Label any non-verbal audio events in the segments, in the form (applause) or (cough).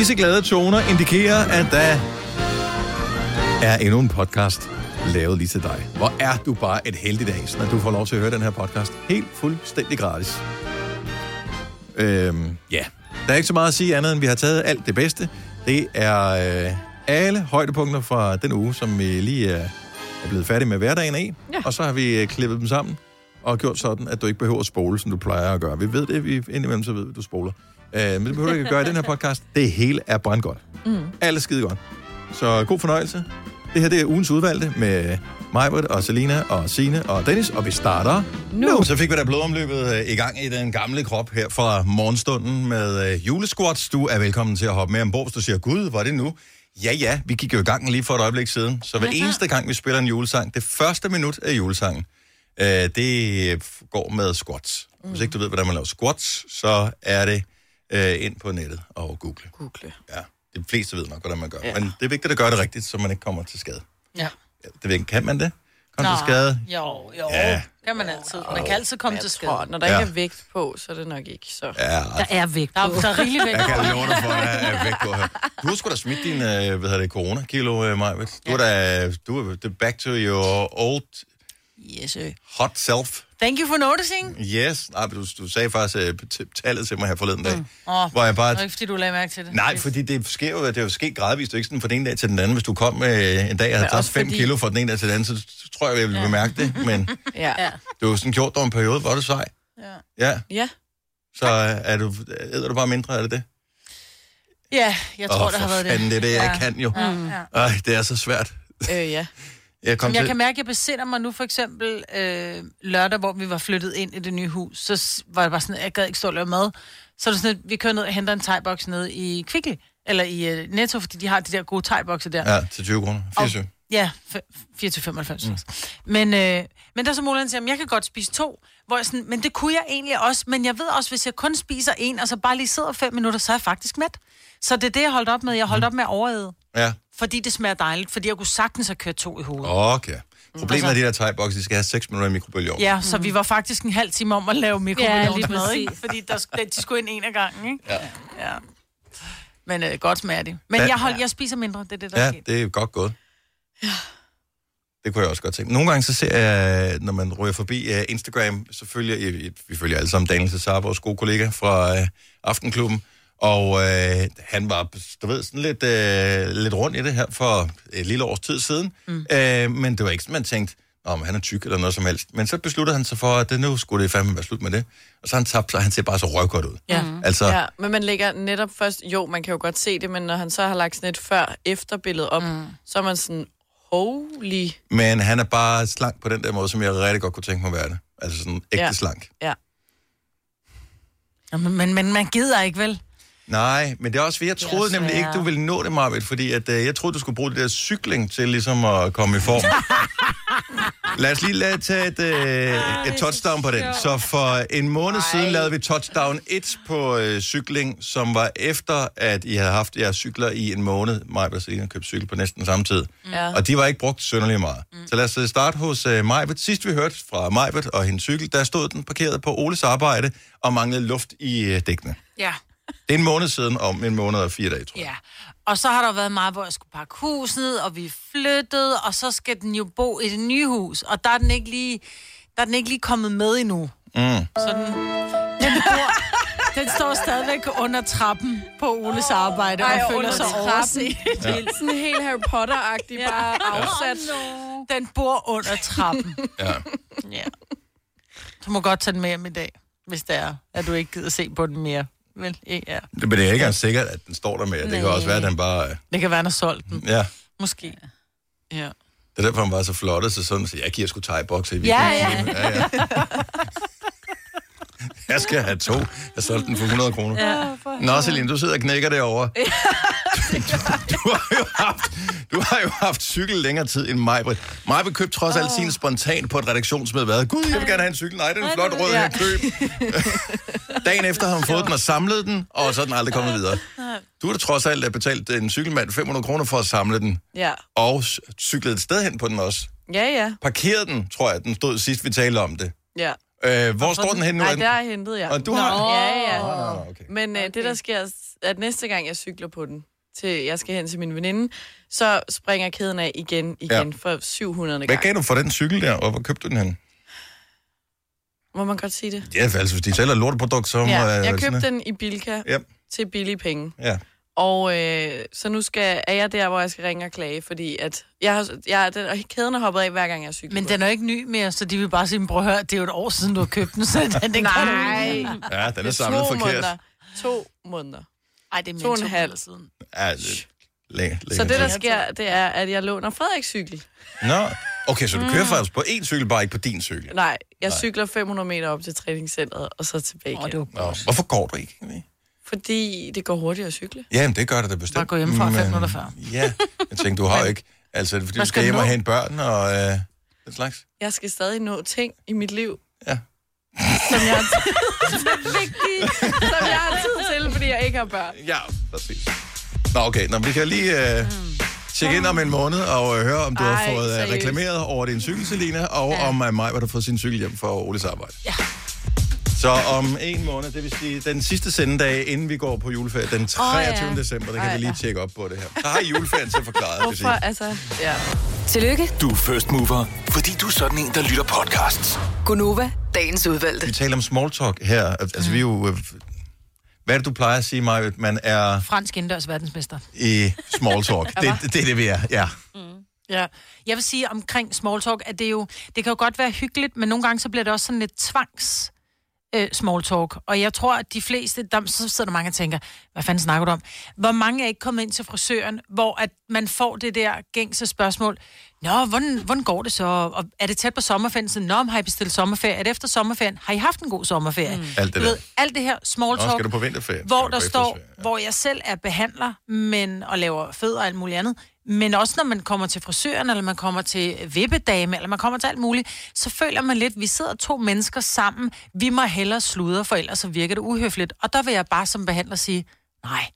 Disse glade toner indikerer, at der er endnu en podcast lavet lige til dig. Hvor er du bare et heldigt as, når du får lov til at høre den her podcast. Helt fuldstændig gratis. Øhm, ja, der er ikke så meget at sige andet, end vi har taget alt det bedste. Det er øh, alle højdepunkter fra den uge, som vi lige er, er blevet færdige med hverdagen af. Ja. Og så har vi øh, klippet dem sammen og gjort sådan, at du ikke behøver at spole, som du plejer at gøre. Vi ved det, vi indimellem så ved, at du spoler. Øh, men det behøver du ikke at gøre i den her podcast. Det hele er brandgodt. Mm. Alt er skide godt. Så god fornøjelse. Det her det er ugens udvalgte med Majbert og Selina og Sine og Dennis, og vi starter nu. nu. Så fik vi da blodomløbet øh, i gang i den gamle krop her fra morgenstunden med øh, julesquats. Du er velkommen til at hoppe med ombord, hvis du siger, gud, var det nu? Ja, ja, vi gik jo i gang lige for et øjeblik siden. Så hver eneste gang, vi spiller en julesang, det første minut af julesangen, øh, det går med squats. Mm. Hvis ikke du ved, hvordan man laver squats, så er det øh, ind på nettet og google. Google. Ja, de fleste ved nok, hvordan man gør. Ja. Men det er vigtigt at gøre det rigtigt, så man ikke kommer til skade. Ja. Ja, det ved ikke. Kan man det? Kom til skade? Jo, jo. Ja. Kan man altid. Man kan altid komme til tror, skade. når der Ja. ikke er vægt på, så er det nok ikke så. Ja, Der er vægt der, er- der er rigeligt vægt jeg kan love dig for, at jeg er væk på her. Du har sgu da smidt din, øh, hvad hedder det, corona-kilo, øh. Du er da, du det er back to your old Yes, sir. hot self. Thank you for noticing. Yes. Nej, du, du sagde faktisk øh, t- tallet til mig her forleden dag. Mm. Åh, Hvor jeg bare... Det er ikke, fordi du lagde mærke til det. Nej, fordi det sker jo, det er jo sket gradvist, det er ikke sådan fra den ene dag til den anden. Hvis du kom med en dag og havde taget også 5 fordi- kilo fra den ene dag til den anden, så tror jeg, jeg ville bemærke det. Men (laughs) Ja. Ja. det var sådan gjort over en periode, hvor er du sej. Ja. Ja, Ja. så er du, æder du bare mindre, er det det? ja, jeg tror, Åh, det har været fanden, det. det er det, jeg Ja. kan jo. Ja, ja. Ej, det er så svært. Øh, ja. (laughs) Jeg kom jeg til... kan mærke, at jeg besinder mig nu for eksempel øh, lørdag, hvor vi var flyttet ind i det nye hus. Så var det bare sådan, at jeg gad ikke stå og lave mad. Så er det sådan, at vi kører ned og henter en thai-boks nede i Kvickly, eller i øh, Netto, fordi de har de der gode thai-bokser der. Ja, til 20 kroner. 24. Ja, f- 4-95. Mm. Men, øh, men der er så muligheden siger, at jeg kan godt spise to. Hvor jeg sådan, men det kunne jeg egentlig også. Men jeg ved også, hvis jeg kun spiser en, og så bare lige sidder fem minutter, så er jeg faktisk mæt. Så det er det, jeg holdt op med. Jeg holdt op med at overæde. Ja, Fordi det smager dejligt. Fordi jeg kunne sagtens have kørt to i hovedet. okay. Problemet Altså- er de der thai de skal have 6 minutter i mikrobølgeovnen. Ja, så vi var faktisk en halv time om at lave Ja, mikrobølgeovnsmad, lige ikke? præcis. Fordi der, de skulle ind en af gangen, ikke? Ja. ja. Men øh, godt smager de. Men Ja. jeg, hold, jeg spiser mindre, det er det, der er Ja, sket. det er godt gået. Det kunne jeg også godt tænke. Nogle gange så ser jeg, når man ryger forbi uh, Instagram, så følger vi følger alle sammen Daniel Cesar, vores gode kollega fra uh, Aftenklubben, og uh, han var, du ved, sådan lidt, uh, lidt rundt i det her for et lille års tid siden, mm. uh, men det var ikke sådan, man tænkte, om han er tyk eller noget som helst. Men så besluttede han sig for, at det nu skulle det fandme være slut med det. Og så han tabt sig, han ser bare så røvgodt ud. Ja. Altså, ja. Men man lægger netop først... Jo, man kan jo godt se det, men når han så har lagt sådan et før-efter-billede op, mm. så er man sådan... Holy... men han er bare slank på den der måde, som jeg rigtig godt kunne tænke mig at være det. Altså sådan ægte Ja. slank. Ja. Ja, men, men, men man gider ikke, vel? Nej, men det er også, fordi jeg troede nemlig ikke, du ville nå det, Marvitt, fordi at, øh, jeg troede, du skulle bruge det der cykling til ligesom at komme i form. (laughs) Lad os lige lade tage et, øh, et touchdown på den. Så for en måned siden lavede vi touchdown 1 på øh, cykling, som var efter, at I havde haft jeres cykler i en måned. Mig og Selina købte cykel på næsten samme tid. Ja. Og de var ikke brugt synderligt meget. Mm. Så lad os øh, starte hos uh, Majbet. Sidst vi hørte fra Majbet og hendes cykel, der stod den parkeret på Oles arbejde og manglede luft i uh, dækkene. Ja. Det er en måned siden, om en måned og fire dage, tror jeg. Ja. Og så har der været meget, hvor jeg skulle pakke huset, og vi flyttede, og så skal den jo bo i det nye hus. Og der er den ikke lige, der er den ikke lige kommet med endnu. Mm. Så den, den, bor, den står stadigvæk under trappen på Oles arbejde, Ej, og føler under sig overset. Ja. Sådan helt Harry Potter-agtigt, ja. bare afsat. Den bor under trappen. Ja. Ja. Du må godt tage den med hjem i dag, hvis det er, at du ikke gider se på den mere. Vel, ja. Det, men det er ikke engang sikkert, at den står der med. Det kan også være, at den bare... øh, Det kan være, han har solgt den. Ja, Måske. Ja. det er derfor, han var så flot, så sådan, så jeg giver sgu thai-bokser i Ja, weekenden. ja. ja. (laughs) Jeg skal have to. Jeg solgte den for 100 kroner. Ja. Nå, Celine, du sidder og knækker derovre. Du, (laughs) du, har jo haft, du har jo haft cykel længere tid end mig. Mig købe trods alt sin spontan på et redaktionsmøde. Hvad? Gud, jeg vil gerne have en cykel. Nej, det er en flot rød, jeg køb. (laughs) Dagen efter har hun fået den og samlet den, og så er den aldrig kommet videre. Du har trods alt betalt en cykelmand 500 kroner for at samle den, Ja. og cyklet et sted hen på den også. Ja, ja. Parkerede den, tror jeg, den stod sidst, vi talte om det. Ja. Øh, hvor står den henne nu? Nej, der er hentet jeg. Og du har? Ja, ja. Nå, okay. Men øh, det, der sker, er, at næste gang, jeg cykler på den, til jeg skal hen til min veninde, så springer kæden af igen, igen Ja. ja. for 700. Hvad gang. gav du for den cykel der, og hvor købte du den hen? Må man godt sige det? Ja, altså, hvis de sælger lorteprodukt, så må Ja, jeg... jeg købte den i Bilka Ja, til billige penge. ja. Og øh, så nu skal, er jeg der, hvor jeg skal ringe og klage, fordi at jeg har, jeg, den, og kæden er hoppet af, hver gang jeg cykler Men den er ikke ny mere, så de vil bare sige, prøv at høre, det er jo et år siden, du har købt den, så den, den kan du Nej. ikke. Ja, den er Det samlet to forkert. Måneder. To måneder. Ej, det er mere To en to halv. siden. Ja, det, læ- Så det, der sker, det er, at jeg låner Frederiks cykel. Nå, okay, så du kører Mm. faktisk på én cykel, bare ikke på din cykel. Nej, jeg cykler 500 meter op til træningscenteret, og så tilbage Åh, igen. det var Nå, hvorfor går du ikke? egentlig? Fordi det går hurtigt at cykle. Jamen, det gør det da bestemt. Bare gå hjemmefra fem Men, minutter før. Ja, jeg tænkte, du har ikke... Altså, er fordi Hvad du skal skal hjem og hente børn og øh, den slags? Jeg skal stadig nå ting i mit liv, Ja. som jeg, (laughs) (laughs) som er vigtige, som jeg har tid til, fordi jeg ikke har børn. Ja, præcis. Nå, okay. Nå, men vi kan lige øh, tjekke ind om en måned og øh, høre, om du har Ej, fået øh, seriøst. reklameret over din cykel, Selina, og ja. om øh, mig, hvor du har fået sin cykel hjem for Oles arbejde. Ja. Så om en måned, det vil sige den sidste sendedag, inden vi går på juleferie, den 23. ja. december, der kan Ej, vi lige ja. tjekke op på det her. Så har I juleferien til forklaret. Hvorfor? Altså, ja. Tillykke, Du er first mover, fordi du er sådan en, der lytter podcasts. Gunova, dagens udvalgte. Vi taler om small talk her. Altså, vi er jo... øh, Hvad er det, du plejer at sige, Maja? Man er Fransk indendørs verdensmester. i small talk. det, det, det er det, vi er. Ja. Ja. Jeg vil sige omkring small talk, at det er jo, det kan jo godt være hyggeligt, men nogle gange så bliver det også sådan lidt tvangs øh, small talk. Og jeg tror, at de fleste, der, så sidder der mange og tænker, hvad fanden snakker du om? Hvor mange er ikke kommet ind til frisøren, hvor at man får det der gængse spørgsmål, Nå, hvordan, hvordan går det så? Og er det tæt på sommerferien? Så, Nå, har I bestilt sommerferie? Er det efter sommerferien? Har I haft en god sommerferie? Mm. Alt det du der. ved, alt det her small Nå, talk skal du på vinterferie? hvor Skal du der på står? Ja. hvor jeg selv er behandler, men, og laver fødder og alt muligt andet, men også når man kommer til frisøren, eller man kommer til vippedame, eller man kommer til alt muligt, så føler man lidt, vi sidder to mennesker sammen, vi må hellere sludre, for ellers så virker det uhøfligt. Og der vil jeg bare som behandler sige, nej,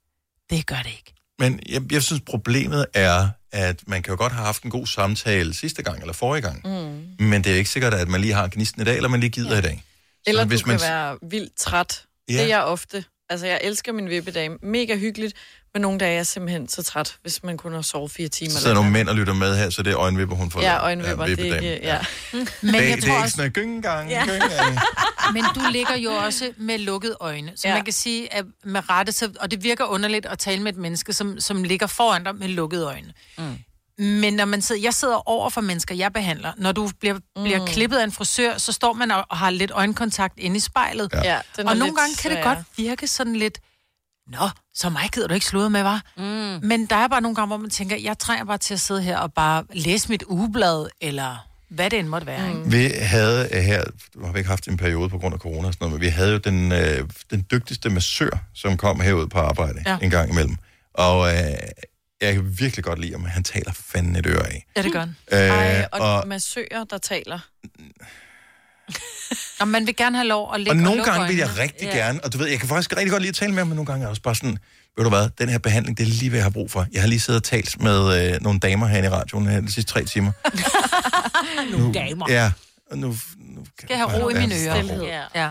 det gør det ikke. Men jeg, jeg synes, problemet er, at man kan jo godt have haft en god samtale sidste gang eller forrige gang. Mm. Men det er ikke sikkert, at man lige har gnisten i dag, eller man lige gider ja. i dag. Eller Så du hvis kan man- være vildt træt. Ja. Det er jeg ofte. Altså, jeg elsker min vippedame. Mega hyggeligt. Men nogle dage er jeg simpelthen så træt, hvis man kun har sovet fire timer. Så sidder eller nogle mænd og lytter med her, så det er øjenvipper, hun får. Ja, øjenvipper, det er ikke... Ja. Men Det, jeg det er tror ikke også, sådan en gyngegang. Ja. gyngegang. (laughs) Men du ligger jo også med lukkede øjne. Så ja. Ja. man kan sige, at med rette, så, og det virker underligt at tale med et menneske, som, som ligger foran dig med lukkede øjne. Mm. Men når man sidder, jeg sidder over for mennesker, jeg behandler. Når du bliver, bliver Mm. klippet af en frisør, så står man og, og har lidt øjenkontakt inde i spejlet. Ja. ja er Og nogle lidt gange kan det godt virke sådan lidt, Nå, så mig gider du ikke sludre med, var. Mm. Men der er bare nogle gange, hvor man tænker, jeg trænger bare til at sidde her og bare læse mit ugeblad, eller hvad det end måtte være. Mm. Vi havde øh, her, har vi ikke haft en periode på grund af corona og sådan noget, men vi havde jo den, øh, den dygtigste massør, som kom herud på arbejde ja. En gang imellem. Og øh, jeg kan virkelig godt lide, om han taler fanden et øre af. Ja, det gør den. Øh, Ej, og, og, og massører, der taler. (laughs) Og man vil gerne have lov at lægge og nogle lukke gange vil jeg rigtig ja. gerne, og du ved, jeg kan faktisk rigtig godt lide at tale med ham, men nogle gange er jeg også bare sådan, ved du hvad, den her behandling, det er lige hvad jeg har brug for. Jeg har lige siddet og talt med øh, nogle damer herinde i radioen her de sidste tre timer. (laughs) Nogle damer. Ja, og nu, nu Skal jeg have ro i mine ører. Ja.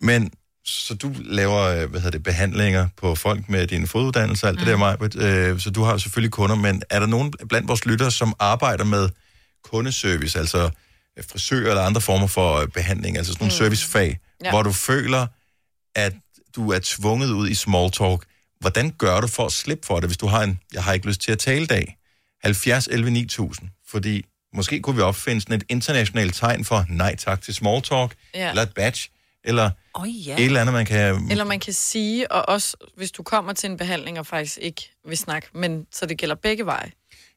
Men så du laver, øh, hvad hedder det, behandlinger på folk med din foduddannelse og alt mm. det der, Majbert. Øh, så du har selvfølgelig kunder, men er der nogen blandt vores lyttere, som arbejder med kundeservice, altså frisør eller andre former for øh, behandling, altså sådan nogle mm. servicefag, ja. Hvor du føler, at du er tvunget ud i small talk. Hvordan gør du for at slippe for det, hvis du har en, jeg har ikke lyst til at tale dag, 70 11 9000, fordi måske kunne vi opfinde sådan et internationalt tegn for nej tak til small talk. Ja. eller et badge, eller Oh, ja. et eller andet, man kan... Eller man kan sige, og også hvis du kommer til en behandling og faktisk ikke vil snakke, men så det gælder begge veje.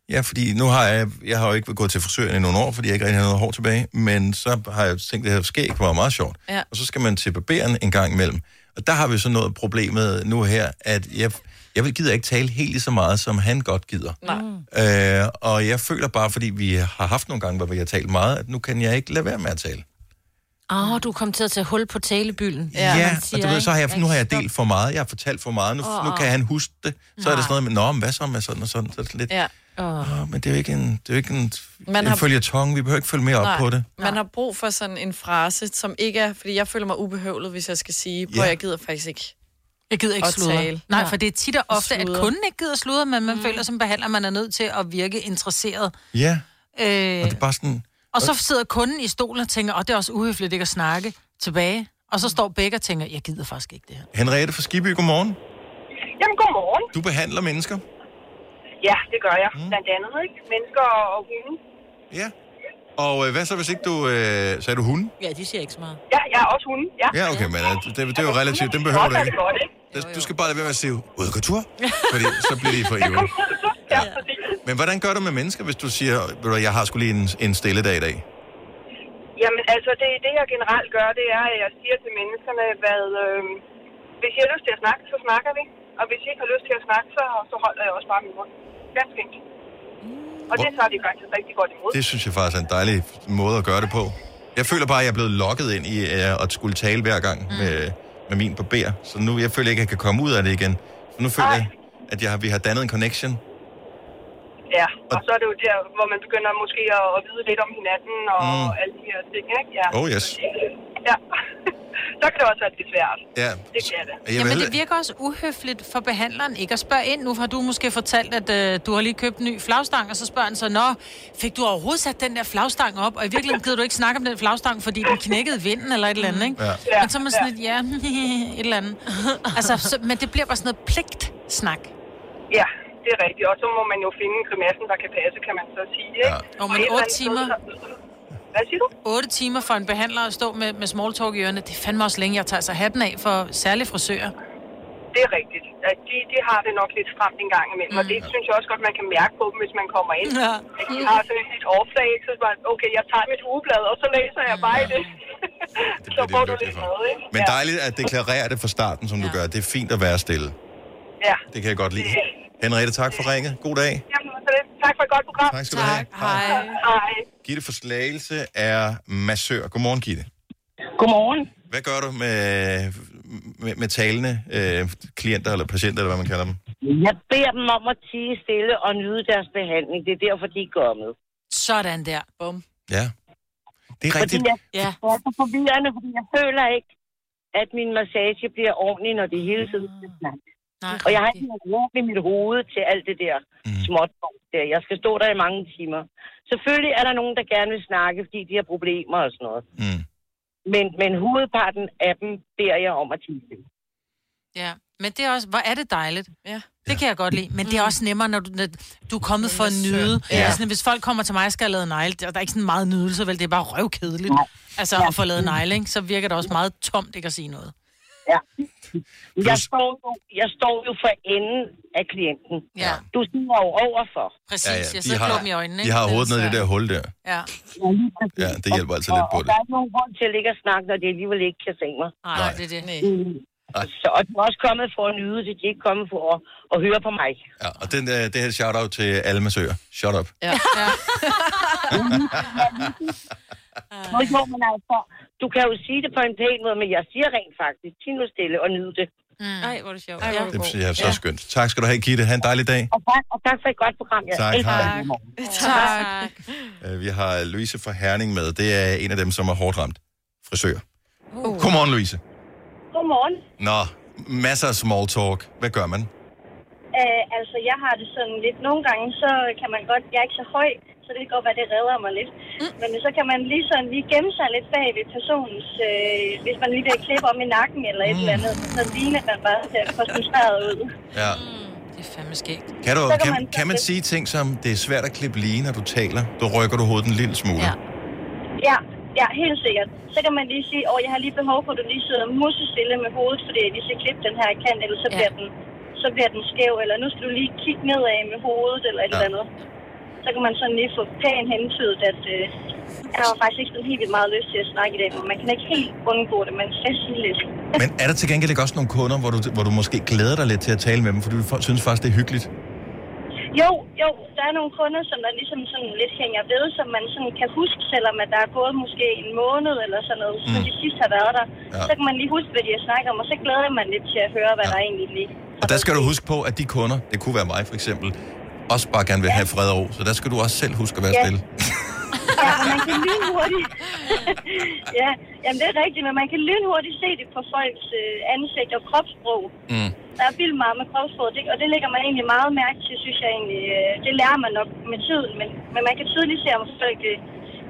Ja, fordi nu har jeg, jeg har jo ikke gået til frisøren i nogle år, fordi jeg ikke rigtig har noget hår tilbage, men så har jeg tænkt, at det her skæg var meget sjovt. Ja. Og så skal man til barberen en gang imellem. Og der har vi så noget problemet nu her, at jeg, jeg vil gider ikke tale helt lige så meget, som han godt gider. Nej. Øh, og jeg føler bare, fordi vi har haft nogle gange, hvor vi har talt meget, at nu kan jeg ikke lade være med at tale. Åh, oh, du kom til at tage hul på talebylden. Ja, ja man og siger, du ved, så har jeg, nu har jeg delt for meget, jeg har fortalt for meget, nu, Åh, nu kan han huske det. Så er det sådan noget med, nå, men hvad så med sådan og sådan? Så er det lidt, Ja. Åh. Åh, men det er jo ikke en, det er jo ikke en, Man en har- følge tong, vi behøver ikke følge mere op Nej. på det. Man har brug for sådan en frase, som ikke er... Fordi jeg føler mig ubehøvlet, hvis jeg skal sige, hvor Ja. jeg gider faktisk ikke. Jeg gider ikke sludre. tale. Nej, Ja. for det er tit og ofte, at kunden ikke gider sludre, men man mm. føler som behandler, man er nødt til at virke interesseret. Ja, Øh, og det er bare sådan, og så sidder kunden i stolen og tænker, og det er også uhøfligt ikke at snakke tilbage. Og så står begge og tænker, jeg gider faktisk ikke det her. Henriette fra Skiby, godmorgen. Jamen, godmorgen. Du behandler mennesker. Ja, det gør jeg. Mm. Blandt andet, ikke? Mennesker og hunde. Ja. Og øh, hvad så, hvis ikke du... Øh, sagde du hunde? Ja, de siger ikke så meget. Ja, jeg er også hunde. Ja. Ja, okay, men øh, det, det er jo relativt. Den behøver du ikke. det godt, ikke? Det- Du skal bare lade være med at sige, ud og gå tur, fordi så bliver de for (laughs) ivrige. (laughs) Ja, præcis. Men hvordan gør du med mennesker, hvis du siger, hvad, jeg har skulle lige en, en stille dag i dag? Jamen, altså, det, det jeg generelt gør, det er, at jeg siger til menneskerne, hvad... Øh, hvis I har lyst til at snakke, så snakker vi. Og hvis I ikke har lyst til at snakke, så, så holder jeg også bare min mund. Ganske enkelt. Og det tager de faktisk rigtig godt imod. Det synes jeg faktisk er en dejlig måde at gøre det på. Jeg føler bare, at jeg er blevet lokket ind i øh, at skulle tale hver gang Mm. med, med min barber. Så nu jeg føler ikke, at jeg kan komme ud af det igen. Så nu føler Nej. jeg, at jeg har, vi har dannet en connection. Ja, og så er det jo der, hvor man begynder måske at, at vide lidt om hinanden og Mm. alle de her ting, ikke? Ja. Oh yes. Ja. (laughs) så kan det også være lidt svært. Ja. Det kan det. Jamen, vil, det virker også uhøfligt for behandleren ikke at spørge ind. Nu har du måske fortalt, at øh, du har lige købt en ny flagstang, og så spørger han så, Nå, fik du overhovedet sat den der flagstang op? Og i virkeligheden gider du ikke snakke om den flagstang, fordi den knækkede vinden eller et eller andet, ikke? Ja. Men så er man sådan lidt, ja, (laughs) et eller andet. Altså, så, men det bliver bare sådan noget pligtsnak. Ja, det er rigtigt. Og så må man jo finde grimassen, der kan passe, kan man så sige. Ikke? Ja. Og men Et eller otte andet timer, sted, Hvad siger du? 8 timer for en behandler at stå med, med small talk i ørerne, det er fandme også længe. Jeg tager så hatten af for særlige frisører. Det er rigtigt. At de, de har det nok lidt stramt en gang imellem, mm. og det synes jeg også godt, man kan mærke på dem, hvis man kommer ind. Ja. At de har sådan et overflag, så det bare, okay, jeg tager mit ugeblad, og så læser jeg bare i det. (laughs) det så får du lidt for. noget, ikke? Men dejligt at deklarere det fra starten, som du gør. Det er fint at være stille. Ja. Det kan jeg godt lide. Henriette, tak for ringet. God dag. Jamen, så det. Tak for et godt program. Tak skal du have. Hej. Hej. Gitte for Slagelse er massør. Godmorgen, Gitte. Godmorgen. Hvad gør du med, med, med talende øh, klienter eller patienter, eller hvad man kalder dem? Jeg beder dem om at tige stille og nyde deres behandling. Det er derfor, de er kommet. Sådan der. Bum. Ja. Det er Fordi rigtigt. jeg, Ja. det er så forvirrende, fordi jeg føler ikke, at min massage bliver ordentlig, når det hele tiden skal snakke. Nej, Og jeg har ikke noget rum i mit hoved til alt det der Mm. småt der. Jeg skal stå der i mange timer. Selvfølgelig er der nogen, der gerne vil snakke, fordi de har problemer og sådan noget. Mm. Men, men hovedparten af dem beder jeg om at stille. Ja, men det er også, hvor er det dejligt. Ja. Det kan jeg godt lide, men det er også nemmere, når du, når du er kommet for at nyde. Ja. Ja. Sådan, hvis folk kommer til mig og skal have lavet negle, der der er ikke sådan meget nydelse, vel? Det er bare røvkedeligt. Altså at få lavet negle, ikke? Så virker det også meget tomt ikke at sige noget. Ja. Jeg står, jo, jeg står jo for enden af klienten. Ja, Du sidder jo overfor. præcis. Ja, Ja. Jeg De sidder har, i øjnene, de ikke? har Det er hovedet ned i det der hul der. Ja. Ja, det hjælper altså lidt og, på og det. der er ikke nogen grund til at ligge og snakke, når de alligevel ikke kan se mig. Nej, Nej. det er det. Nej. Så, og de er også kommet for at nyde det. De er ikke kommet for at, at høre på mig. Ja, og den, øh, det her shout-out til alle massører. Shut up. Ja. ja. (laughs) Nå, jo, men altså, du kan jo sige det på en pæn måde, men jeg siger rent faktisk, tig nu stille og nyde det. Ej, hvor er det sjovt. Ej, hvor er Det synes jeg er så skønt. Tak skal du have, Gitte. Ha' en dejlig dag. Og tak, og tak for et godt program. Jeg Tak, hej. det. (laughs) Tak. Øh, Vi har Louise fra Herning med. Det er en af dem, som er hårdt ramt. Frisør. Godmorgen, Louise. Godmorgen. Nå, masser af small talk. Hvad gør man? Øh, altså, jeg har det sådan lidt... Nogle gange, så kan man godt... Jeg er ikke så høj, så det kan godt være, det redder mig lidt. Mm. Men så kan man lige sådan lige gemme sig lidt bag ved personens... Øh, hvis man lige bliver klippet om i nakken eller et Mm. eller andet, så ligner man bare ser koncentreret ud. Ja. Det er fandme skægt. Kan, du, kan kan, man- kan man sige ting som, det er svært at klippe lige, når du taler? Du rykker du hovedet en lille smule. Ja. Ja, ja, helt sikkert. Så kan man lige sige, åh, jeg har lige behov for, at du lige sidder musestille med hovedet, fordi jeg lige skal klippe den her kant, eller så Ja. bliver den så bliver den skæv, eller nu skal du lige kigge nedad med hovedet, eller et Ja. eller andet. Så kan man sådan lige få pænt hentydet, at øh, jeg har faktisk ikke sådan helt vildt meget lyst til at snakke i dag, men man kan ikke helt undgå det, man skal sige lidt. Men er der til gengæld ikke også nogle kunder, hvor du, hvor du måske glæder dig lidt til at tale med dem, fordi du for- synes faktisk, det er hyggeligt? Jo, jo, der er nogle kunder, som der ligesom sådan lidt hænger ved, som man sådan kan huske, selvom at der er gået måske en måned eller sådan noget, så Mm. de sidst har været der. Ja. Så kan man lige huske, hvad de har snakket om, og så glæder man lidt til at høre, hvad ja. der egentlig lige Og der skal du huske på, at de kunder, det kunne være mig for eksempel, også bare gerne vil have fred og ro. Så der skal du også selv huske at være Ja. stille. (laughs) Ja, og man kan lynhurtigt. (laughs) ja, jamen det er rigtigt, men man kan lynhurtigt se det på folks øh, ansigt og kropssprog. Mm. Der er vildt meget med kropssprog, det, og det lægger man egentlig meget mærke til, synes jeg egentlig. Øh, det lærer man nok med tiden, men, men man kan tydeligt se, om folk øh,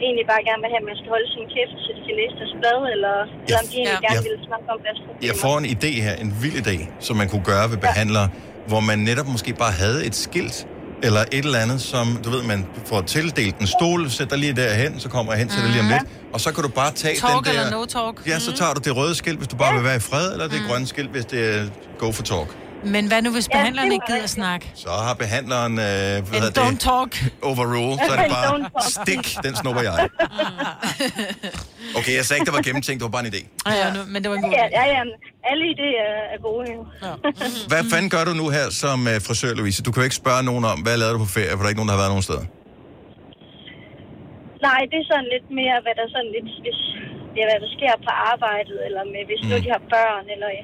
egentlig bare gerne vil have, at man skal holde sin kæft, så de kan læse deres blad, eller, eller om de egentlig Ja. gerne Ja. vil snakke om deres problemer. Jeg får en idé her, en vild idé, som man kunne gøre ved behandlere, hvor man netop måske bare havde et skilt, eller et eller andet, som, du ved, man får tildelt en stol, sætter lige derhen, så kommer jeg hen til det lige om lidt, og så kan du bare tage Talk den der... eller no talk. Ja, så tager du det røde skilt, hvis du bare vil være i fred, eller det grønne skilt, hvis det er go for talk. Men hvad nu, hvis behandleren ikke gider snakke? Så har behandleren, øh, hvad En hedder don't det, talk. overrule, så er det bare stik, den snupper jeg. (laughs) Okay, jeg sagde ikke, det var gennemtænkt, det var bare en idé. Ja, ja, nu, men det var en god Ja, idé. ja, ja, alle idéer er gode jo. (laughs) Hvad fanden gør du nu her som uh, frisør, Louise? Du kan jo ikke spørge nogen om, hvad lavede du på ferie, for der er ikke nogen, der har været nogen steder. Nej, det er sådan lidt mere, hvad der sådan lidt, hvis, ja, hvad der sker på arbejdet, eller med, hvis mm. nu de har børn, eller, Ja.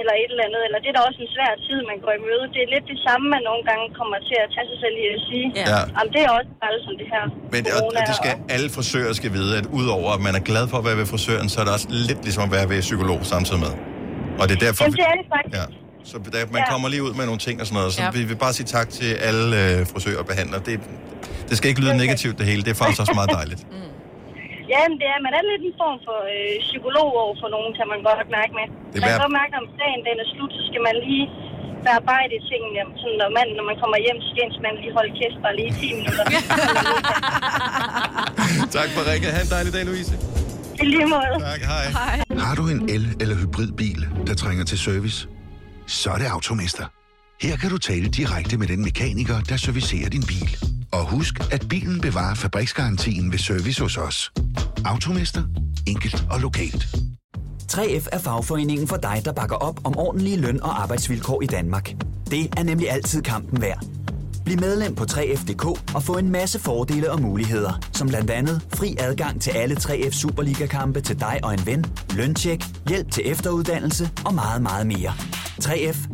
Eller et eller andet. Eller det er da også en svær tid, man går i møde. Det er lidt det samme, man nogle gange kommer til at tage sig selv i at sige. Ja. Jamen, det er også bare som det her. Men og, corona og det skal alle frisører skal vide, at udover at man er glad for at være ved frisøren, så er det også lidt ligesom at være ved psykolog samtidig med. Og det er derfor, Jamen, det er det faktisk. ja, så der, man Ja. kommer lige ud med nogle ting og sådan noget. Så Ja. vi vil bare sige tak til alle øh, frisører og behandlere. Det, det skal ikke lyde negativt det hele. Det er faktisk også meget dejligt. Ja, men det er, man er lidt en form for øh, psykolog over for nogen, kan man godt mærke med. Det er man kan godt mærke, når dagen den er slut, så skal man lige bearbejde tingene. Sådan, når, man, når man kommer hjem, så skal man lige holde kæft bare lige i 10 minutter. (laughs) tak for ringet. Ha' en dejlig dag, Louise. I lige måde. Tak, hej. Har du en el- eller hybridbil, der trænger til service? Så er det Automester. Her kan du tale direkte med den mekaniker, der servicerer din bil. Og husk, at bilen bevarer fabriksgarantien ved service hos os. Automester. Enkelt og lokalt. 3F er fagforeningen for dig, der bakker op om ordentlige løn- og arbejdsvilkår i Danmark. Det er nemlig altid kampen værd. Bliv medlem på 3F.dk og få en masse fordele og muligheder, som blandt andet fri adgang til alle 3F Superliga-kampe til dig og en ven, løntjek, hjælp til efteruddannelse og meget, meget mere. 3F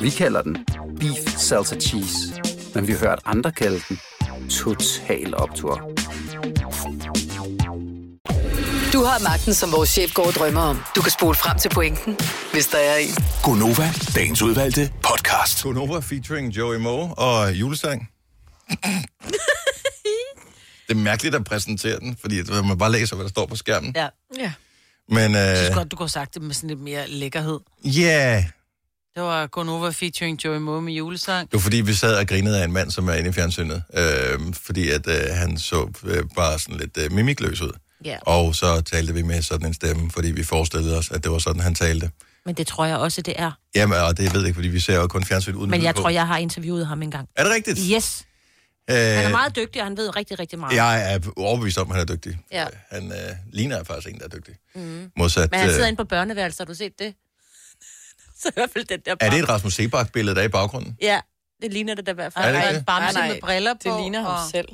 Vi kalder den Beef Salsa Cheese, men vi har hørt andre kalde den Total Optor. Du har magten, som vores chef går og drømmer om. Du kan spole frem til pointen, hvis der er en. Gonova, dagens udvalgte podcast. Gonova featuring Joey Moe og julesang. (laughs) det er mærkeligt at præsentere den, fordi at man bare læser, hvad der står på skærmen. Ja. ja. Men Jeg synes øh, godt, du kunne have sagt det med sådan lidt mere lækkerhed. ja, Det var Gonova featuring Joey Moe med julesang. det var fordi, vi sad og grinede af en mand, som er inde i fjernsynet. Øh, fordi at øh, han så øh, bare sådan lidt øh, mimikløs ud. Ja. Og så talte vi med sådan en stemme, fordi vi forestillede os, at det var sådan, han talte. Men det tror jeg også, det er. Jamen, og det ved jeg ikke, fordi vi ser jo kun fjernsyn uden Men jeg på. tror, jeg har interviewet ham engang. Er det rigtigt? Yes. Øh, Han er meget dygtig, og han ved rigtig, rigtig meget. Jeg er overbevist om, at han er dygtig. Ja. Han øh, ligner faktisk en, der er dygtig. Mm. Modsat, Men han sidder øh, inde på børneværelset, har du set det? (laughs) Så i hvert fald den der er det et Rasmus Sebak-billede, der er i baggrunden? Ja, det ligner det da i hvert fald. Er det ikke Og det? en bamse Nej, nej, med briller på. det ligner ham og... selv.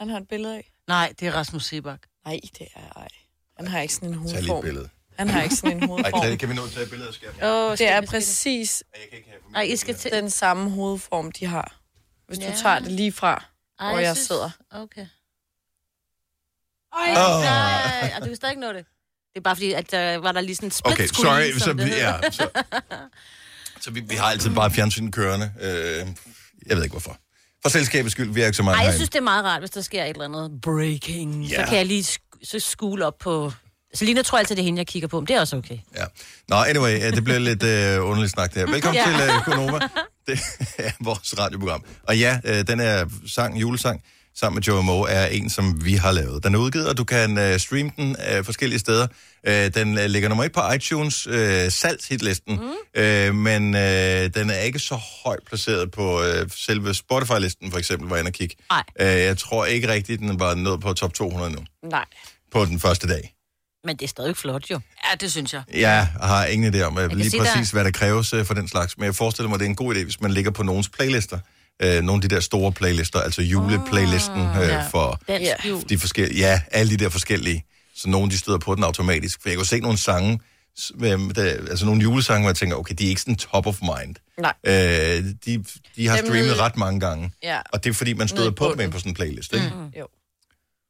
Han har et billede af. Nej, det er Rasmus Sebak. Nej, det er ej. Han har ikke sådan en Tag lige et hovedform. billede. Han har ikke sådan en (laughs) Ej, hovedform. kan, kan vi nå at tage et billede af skærmen? Åh, Det er præcis Nej, I skal til... den samme hovedform, de har. Hvis du Ja. tager det lige fra, Ej, hvor jeg synes- sidder. Okay. Ej. Nej, og du kan stadig ikke nå det. Det er bare fordi, at der var der lige sådan en split Okay, sorry. Så, det vi- hedder. ja, så, (laughs) så vi, vi har altid bare fjernsyn kørende. Øh, jeg ved ikke hvorfor. For selskabets skyld, vi er ikke så meget Ej, jeg herinde. synes, det er meget rart, hvis der sker et eller andet breaking. Ja. Så kan jeg lige sk- så skule op på... Selina tror altid, det er hende, jeg kigger på, men det er også okay. Ja. Nå, anyway, ja, det bliver lidt øh, underligt snak der. Velkommen Ja. til øh, Konoma. Det (laughs) er vores radioprogram. Og ja, øh, den er sang, julesang, sammen med Joe Moe, er en, som vi har lavet. Den er udgivet, og du kan øh, streame den øh, forskellige steder. Øh, den øh, ligger nummer et på iTunes øh, salgshitlisten, mm. øh, men øh, den er ikke så højt placeret på øh, selve Spotify-listen, for eksempel, hvor jeg og kigge. Nej. Øh, jeg tror ikke rigtigt, den var nået på top 200 nu, Nej. på den første dag. Men det er stadig flot, jo. Ja, det synes jeg. Jeg har ingen idé om øh, kan lige præcis, der- hvad der kræves øh, for den slags, men jeg forestiller mig, det er en god idé, hvis man ligger på nogens playlister. Øh, nogle af de der store playlister, altså juleplaylisten øh, ja. for jul. de forskellige, ja, alle de der forskellige, så nogle de støder på den automatisk. For jeg kunne se nogle sange, med, der, altså nogle julesange, hvor jeg tænker, okay, de er ikke sådan top of mind. Nej. Øh, de, de har Dem streamet nede- ret mange gange, Ja. og det er fordi, man støder på dem på sådan en playlist, ikke? Mm. Jo.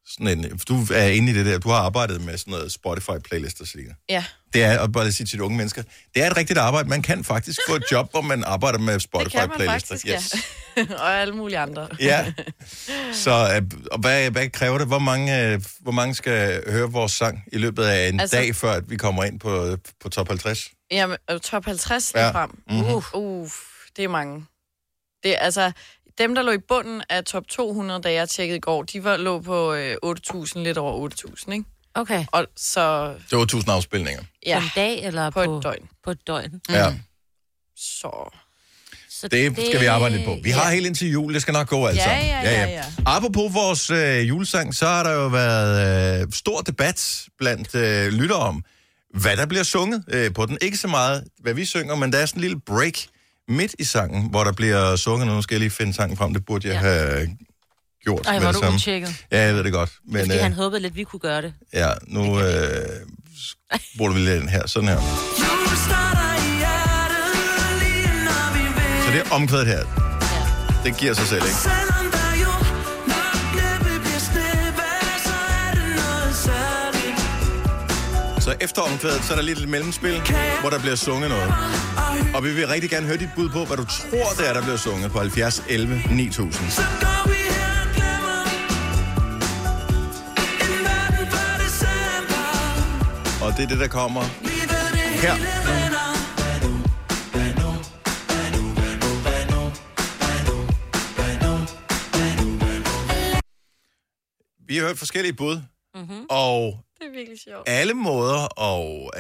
Sådan en, du er inde i det der, du har arbejdet med sådan noget Spotify-playlister, Selina. Ja. Det er, og bare sige til de unge mennesker, det er et rigtigt arbejde. Man kan faktisk få et job, hvor man arbejder med (laughs) Det kan man Spotify-playlister. faktisk, ja. (laughs) og alle mulige andre. ja. (laughs) Så øh, og hvad, hvad kræver det? Hvor mange, øh, hvor mange skal høre vores sang i løbet af en Altså- dag, før at vi kommer ind på, på top 50? Jamen, øh, top 50 lige Ja. frem. Mhm. Uh, uh, det er mange. Det altså, dem, der lå i bunden af top 200, da jeg tjekkede i går, de var, lå på øh, 8.000, lidt over 8.000, ikke? Okay. Og så, Det var 1000 afspilninger. ja, På en dag eller på, på, et døgn. på et døgn? Ja. Så... Så Det skal vi arbejde lidt på. Vi har helt indtil jul, det skal nok gå alt Ja, sammen. ja, ja, ja. Apropos vores øh, julesang, så har der jo været øh, stor debat blandt øh, lyttere om, hvad der bliver sunget øh, på den. Ikke så meget, hvad vi synger, men der er sådan en lille break midt i sangen, hvor der bliver sunget. Nu skal jeg lige finde sangen frem, det burde jeg ja. have gjort Ej, er det du samme. utjekket. Ja, jeg ved det godt. Men, Men fordi øh, han håbede lidt, vi kunne gøre det. ja, nu øh, bruger vi lige den her. Sådan her. Så det er omkvædet her. Det giver sig selv, ikke? Så efter omkvædet, så er der lidt et mellemspil, hvor der bliver sunget noget. Og vi vil rigtig gerne høre dit bud på, hvad du tror, det er, der bliver sunget på 70 11 9000. Og det er det, der kommer her. Vi har hørt forskellige bud, mm-hmm. og (laughs) Det er virkelig sjovt. alle måder og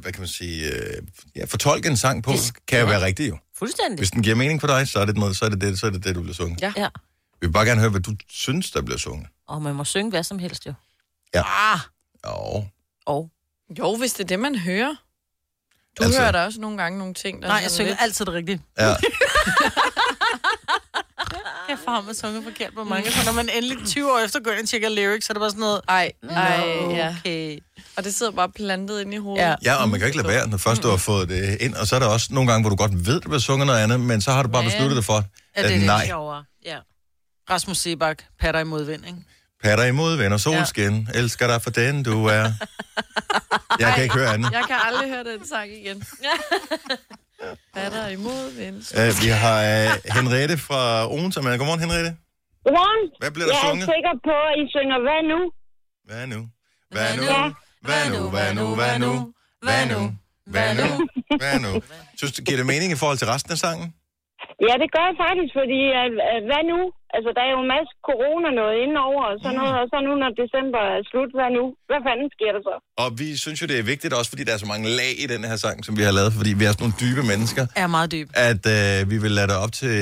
hvad kan man sige, øh, ja, fortolke en sang på, kan jo være rigtigt jo. Fuldstændig. Hvis den giver mening for dig, så er det noget, så er det det, så er det, det du bliver sunget. Ja. ja. Vi vil bare gerne høre, hvad du synes, der bliver sunget. Og man må synge hvad som helst, jo. Ja. Ah, Jo. Og jo, hvis det er det, man hører. Du Altså- hører da også nogle gange nogle ting, der Nej, jeg synger lidt... altid det rigtige. Ja. (laughs) Ham at synge forkert på mange, så når man endelig 20 år efter går ind og tjekker lyrics, så er det bare sådan noget... Ej, Nå, ej, ja. okay. Og det sidder bare plantet inde i hovedet. Ja. Ja, og man kan ikke lade være, når først du har fået det ind. Og så er der også nogle gange, hvor du godt ved, der bliver sunget noget andet, men så har du bare Men- besluttet dig for, Ja, at det er nej, sjovere. Ja. Rasmus Sebak, patter i modvind, ikke? patter imod venner solskin, ja. elsker dig for den, du er. Jeg kan ikke høre andet. Jeg kan aldrig høre den sang igen. (laughs) Batter imod vind. Uh, vi har uh, Henriette fra Odense med. Godmorgen, Henriette. Godmorgen. Hvad bliver der jeg sunget? er sikker på, at I synger hvad nu? Hvad nu? Hvad nu? Hvad nu? Hvad nu? Hvad nu? Hvad nu? Hvad nu? Hvad nu? Synes du, giver det mening i forhold til resten af sangen? Ja, det gør jeg faktisk, fordi at, at, hvad nu? Altså, der er jo en masse corona noget indenover og sådan noget, og så nu, når december er slut, hvad nu? Hvad fanden sker der så? Og vi synes jo, det er vigtigt også, fordi der er så mange lag i den her sang, som vi har lavet, fordi vi er sådan nogle dybe mennesker, Er meget dyb. at øh, vi vil lade det, op til,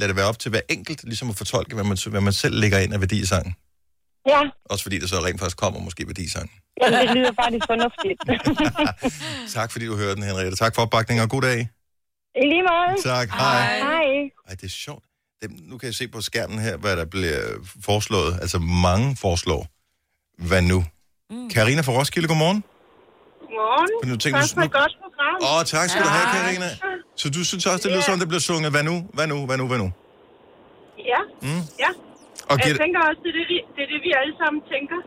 lade det være op til hver enkelt, ligesom at fortolke, hvad man, hvad man selv lægger ind af værdi i sangen. Ja, Også fordi der så rent faktisk kommer måske værdi i sangen. jamen, det lyder faktisk fornuftigt. (laughs) Tak fordi du hørte den, Henriette. Tak for opbakningen, og god dag. I lige måde. Tak, hej. Hej. Ej, det er sjovt. Det, nu kan jeg se på skærmen her, hvad der bliver foreslået. Altså mange foreslår. Hvad nu? Karina fra Roskilde, godmorgen. Godmorgen. Men nu tænker du- med et godt program. Åh, oh, tak skal du have, Karina. Så du synes også, det lyder som, det bliver sunget, hvad nu, hvad nu, hvad nu, hvad nu? Ja, Mm. ja. Og jeg giver- tænker også, det er det, vi, det er det, vi alle sammen tænker.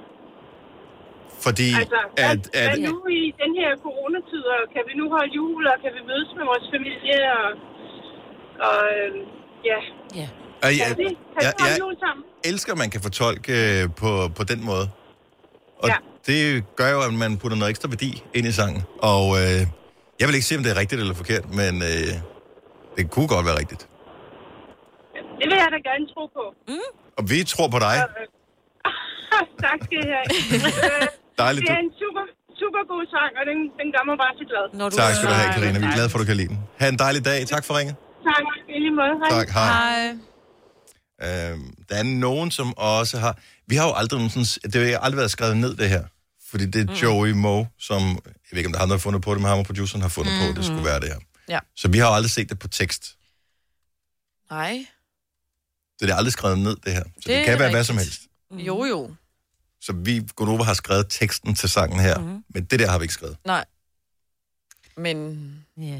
Fordi Altså, at, at, hvad nu i den her coronatid, og kan vi nu holde jul, og kan vi mødes med vores familie, og, og øh, ja. Ja. at, Kan jeg, vi, kan jeg, vi holde jeg jul sammen? elsker, at man kan fortolke øh, på, på den måde. Og Ja. det gør jo, at man putter noget ekstra værdi ind i sangen. Og øh, jeg vil ikke sige, om det er rigtigt eller forkert, men øh, det kunne godt være rigtigt. Det vil jeg da gerne tro på. Mm. Og vi tror på dig. (laughs) tak skal I have. (laughs) Dejligt, Det er du- en super, super god sang, og den, den gør mig bare så glad. Når Tak skal du have, Karina. Vi er glade for, at du kan lide den. Ha' en dejlig dag. Tak for ringet. Tak, i lige måde. Hej. Tak, hej. Øhm, der er nogen, som også har... Vi har jo aldrig nogensinde... Det har aldrig været skrevet ned, det her. Fordi det er Mm. Joey Moe, som... Jeg ved ikke, om der er ham, der har fundet på det, men ham og produceren har fundet på, at det skulle være det her. Ja. Så vi har jo aldrig set det på tekst. Nej. Så det er aldrig skrevet ned, det her. Så det, Det kan være hvad rigtigt. som helst. Jo, jo. Så vi, Gunova, har skrevet teksten til sangen her. Mm-hmm. Men det der har vi ikke skrevet. Nej. Men... Ja.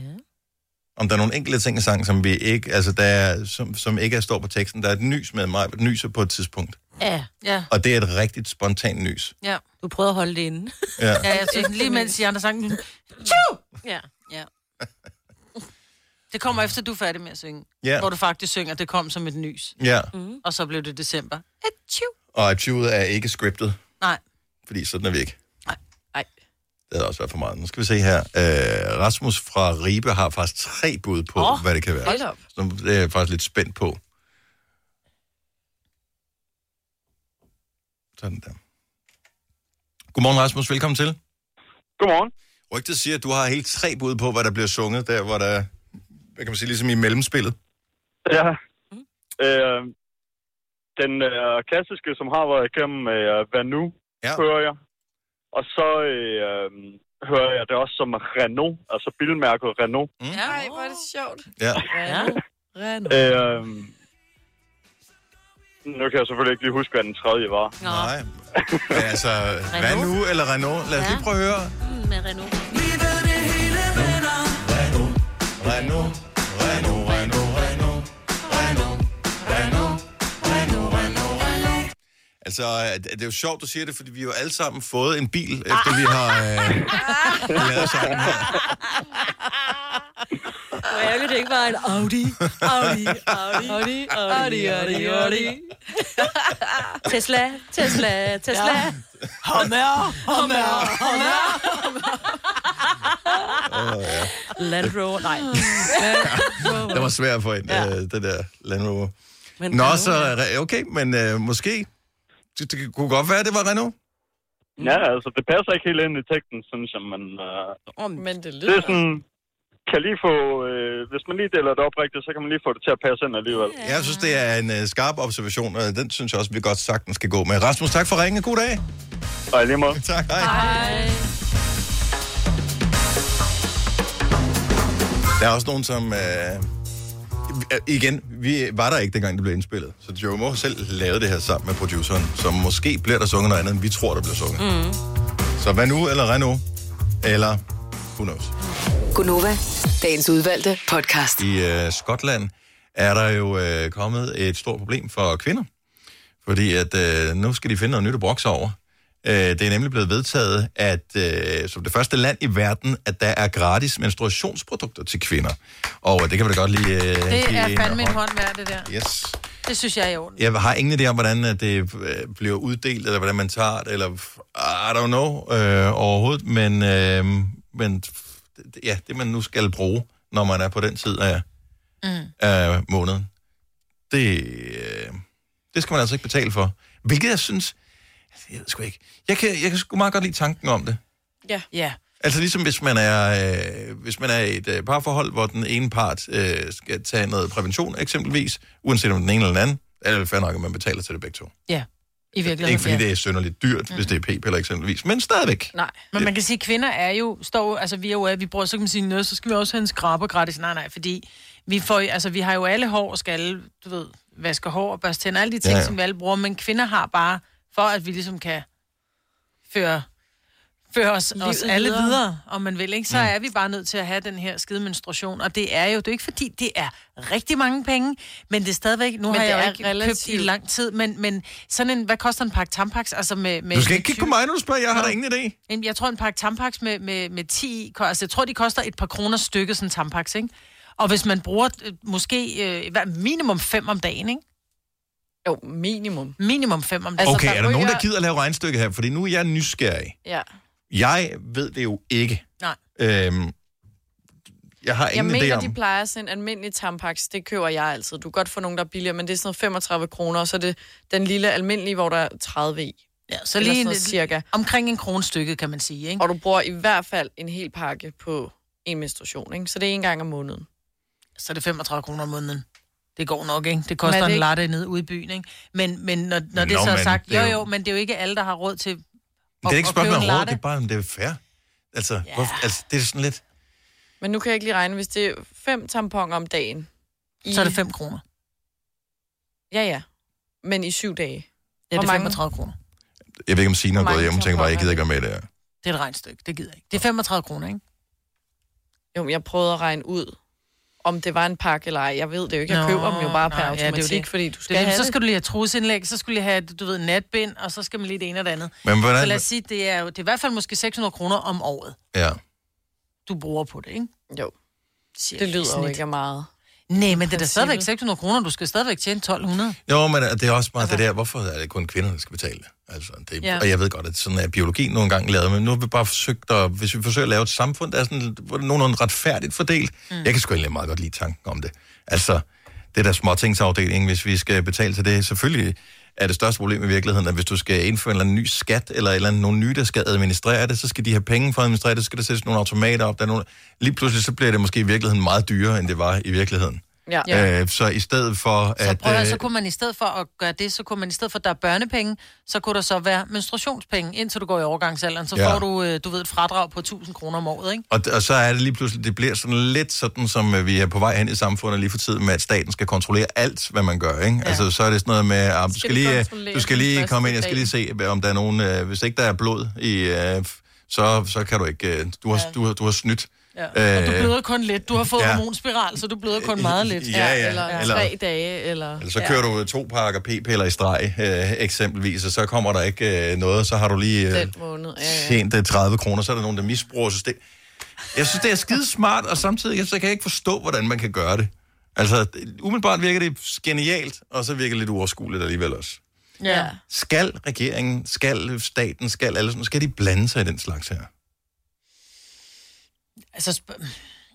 Om der er nogle enkelte ting i sangen, som vi ikke, altså der er, som, som ikke er står på teksten. Der er et nys med mig, et nyser på et tidspunkt. Ja. Ja. Og det er et rigtigt spontant nys. Ja. Du prøvede at holde det inde. Ja. (laughs) Ja, jeg synes, lige mens de andre sang... Tju! Ja. ja. Det kommer efter, du er færdig med at synge. Ja. Hvor du faktisk synger, det kom som et nys. Ja. Mm. Og så blev det december. Et tju! Og tyvet er ikke scriptet, Nej. fordi sådan er vi ikke. Nej. Det havde også været for meget. Nu skal vi se her. Øh, Rasmus fra Ribe har faktisk tre bud på, oh, hvad det kan være. hold da op. Så det er jeg faktisk lidt spændt på. Sådan der. Godmorgen, Rasmus. Velkommen til. Godmorgen. Rygtet siger, at du har helt tre bud på, hvad der bliver sunget, der hvor der, hvad kan man sige, ligesom i mellemspillet. Ja. Øh, den øh, klassiske, som har været igennem øh, Hvad nu, ja. hører jeg. Og så øh, hører jeg det også som Renault, altså bilmærket Renault. Mm. Ja, Ej, hvor er det sjovt. Ja. Renault. Øh, nu kan jeg selvfølgelig ikke lige huske, hvad den tredje var. Nej. Men altså, hvad nu, eller Renault? Lad os lige prøve at høre. Mm, med Renault. Renault, Renault, Renault, Altså, det er jo sjovt, du siger det, fordi vi har jo alle sammen fået en bil, efter vi har øh, (laughs) lavet sangen her. Hvor ærgerligt, det ikke var en Audi. Audi, Audi, Audi, Audi, Audi, Audi. Tesla, Tesla, Tesla. Ja. Hummer, Hummer, Åh, ja. Land Rover, nej. Det var svært at få ind, ja. øh, det der Land Rover. Men Nå, så okay, men øh, måske. Det, det kunne godt være, det var Renault. Ja, altså, det passer ikke helt ind i teksten, synes jeg, men... Øh, Men det det lyder... er sådan... Kan lige få... Øh, hvis man lige deler det op rigtigt, så kan man lige få det til at passe ind alligevel. Jeg synes, det er en øh, skarp observation, og den synes jeg også, vi godt sagtens skal gå med. Rasmus, tak for ringen. God dag. Og lige måde. Tak, hej. Hej. Der er også nogen, som... Øh, igen, vi var der ikke, dengang det blev indspillet. Så Joe Moe selv lavede det her sammen med produceren, så måske bliver der sunget noget andet, end vi tror, der bliver sunget. Mm. Så hvad nu, eller Renault, eller who knows. Gunova, dagens udvalgte podcast. I øh, Skotland er der jo øh, kommet et stort problem for kvinder. Fordi at øh, nu skal de finde noget nyt at brokse over. Øh, det er nemlig blevet vedtaget, at øh, som det første land i verden, at der er gratis menstruationsprodukter til kvinder. Og det kan vi da godt lige... Øh, Det er fandme en hånd. værd, det der. Yes. Det synes jeg er i orden. Jeg har ingen idé om, hvordan at det øh, bliver uddelt, eller hvordan man tager det, eller I don't know øh, overhovedet, men, øh, men ja, det man nu skal bruge, når man er på den tid af, Mm. af måneden, det, øh, det skal man altså ikke betale for. Hvilket jeg synes, jeg ved sgu ikke, jeg kan, jeg kan sgu meget godt lide tanken om det. Ja. Ja. Altså ligesom hvis man er, øh, hvis man er i et øh, parforhold, hvor den ene part øh, skal tage noget prævention eksempelvis, uanset om den ene eller den anden, er det fair nok, at man betaler til det begge to. Ja. I virkeligheden, Ikke fordi ja. det er synderligt dyrt, mm. hvis det er p-piller eksempelvis, men stadigvæk. Nej. Men man kan sige, at kvinder er jo, står, altså vi er jo, vi bruger, så kan man sige, noget, så skal vi også have en skraber gratis. Nej, nej, fordi vi får, altså vi har jo alle hår og skal, du ved, vaske hår og børste tænder, alle de ting, ja. ja. som vi alle bruger, men kvinder har bare, for at vi ligesom kan føre, føre os, Livet os alle videre. videre. om man vil, ikke? så Mm. er vi bare nødt til at have den her skide menstruation, og det er jo, det er ikke fordi, det er rigtig mange penge, men det er stadigvæk, nu Men har det jeg jo ikke købt i relativt. lang tid, men, men sådan en, hvad koster en pakke tampax, altså med... med Du skal ikke kigge 20 på mig, når du spørger, jeg har Nå. da ingen idé. Jamen, Jeg tror, en pakke tampax med, med, med 10 i, ko- altså jeg tror, de koster et par kroner stykket, sådan en tampax, ikke? Og hvis man bruger øh, måske øh, hvad, minimum fem om dagen, ikke? Jo, minimum. Minimum fem om dagen. Okay, er der nogen, der ryger- gider at lave regnstykke her? Fordi nu er jeg nysgerrig. Ja. Jeg ved det jo ikke. Nej. Øhm, Jeg har Jeg ingen idé mener, om. de plejer sådan en almindelig tampax. Det køber jeg altid. Du kan godt få nogen, der er billigere, men det er sådan noget 35 kroner, og så er det den lille almindelige, hvor der er 30 i. Ja, så Eller lige sådan en, noget cirka. omkring en kronstykke, kan man sige. Ikke? Og du bruger i hvert fald en hel pakke på en menstruation, ikke? Så det er en gang om måneden. Så er det 35 kroner om måneden. Det går nok, ikke? Det koster er det en latte nede ude i byen, ikke? Men, men når, når det Nå, så er sagt, det er jo jo- men det er jo ikke alle, der har råd til Det er ikke at spørgsmål om råd, det er bare, om det er fair. Altså, ja. hvorfor, altså, det er sådan lidt... Men nu kan jeg ikke lige regne, hvis det er fem tamponer om dagen. Så er det 5 kroner. Ja, ja. Men i syv dage. Ja, Hvor det er mange? 35 kroner. Jeg ved ikke, om Signe har gået hjem og tænker bare, jeg gider ikke med det her. Det er et regnstykke, det gider jeg ikke. Det er 35 kroner, ikke? Jo, men jeg prøvede at regne ud, om det var en pakke eller ej. Jeg ved det jo ikke. Jeg Nå, køber dem jo bare per nej, ja, det er jo automatik, det. fordi du skal det, have så det. skal du lige have trusindlæg, så skulle du lige have, du ved, natbind, og så skal man lige det ene og det andet. Men hvordan- Så lad os sige, det er, jo, det er i hvert fald måske 600 kroner om året, Ja. du bruger på det, ikke? Jo. Cirka Det lyder jo ikke meget. Nej, men det er da stadigvæk 600 kroner, du skal stadigvæk tjene 1200. Jo, men det er også bare det der, hvorfor er det kun kvinder, der skal betale det? Altså, det ja. Og jeg ved godt, at sådan er biologi nogle gange lavet, men nu har vi bare forsøgt at, hvis vi forsøger at lave et samfund, der er sådan, hvor det er nogenlunde retfærdigt fordelt. Mm. Jeg kan sgu egentlig meget godt lide tanken om det. Altså, det der småtingsafdeling, hvis vi skal betale til det, selvfølgelig er det største problem i virkeligheden, at hvis du skal indføre en eller anden ny skat, eller, eller andet, nogle nye, der skal administrere det, så skal de have penge for at administrere det, så skal der sættes nogle automater op. Der er nogle... Lige pludselig så bliver det måske i virkeligheden meget dyrere, end det var i virkeligheden. Ja. Øh, så i stedet for Så at... prøv at, høre, øh, så kunne man i stedet for at gøre det, så kunne man i stedet for, at der er børnepenge, så kunne der så være menstruationspenge, indtil du går i overgangsalderen. Så Ja. får du, øh, du ved, et fradrag på 1000 kroner om året, ikke? Og, og så er det lige pludselig, det bliver sådan lidt sådan, som øh, vi er på vej hen i samfundet lige for tiden, med at staten skal kontrollere alt, hvad man gør, ikke? Ja. Altså, så er det sådan noget med, at du Skal lige, du skal lige komme ind, jeg skal lige se, om der er nogen, øh, hvis ikke der er blod i, øh, så, så kan du ikke, øh, du har, ja. du, har, du har snydt. Ja. Og du bløder kun lidt. Du har fået ja. ja. hormonspiral, så du bløder kun meget lidt. Ja, ja. Eller, Eller- tre dage, eller... Eller så kører du to pakker p-piller i streg, øh, eksempelvis, og så kommer der ikke øh, noget, så har du lige øh, Den måned. Ja, ja. tjent øh, 30 kroner, så er der nogen, der misbruger systemet. Jeg synes, det er skide smart, og samtidig så kan jeg ikke forstå, hvordan man kan gøre det. Altså, umiddelbart virker det genialt, og så virker det lidt uoverskueligt alligevel også. Ja. Skal regeringen, skal staten, skal alle sådan, skal de blande sig i den slags her? Altså,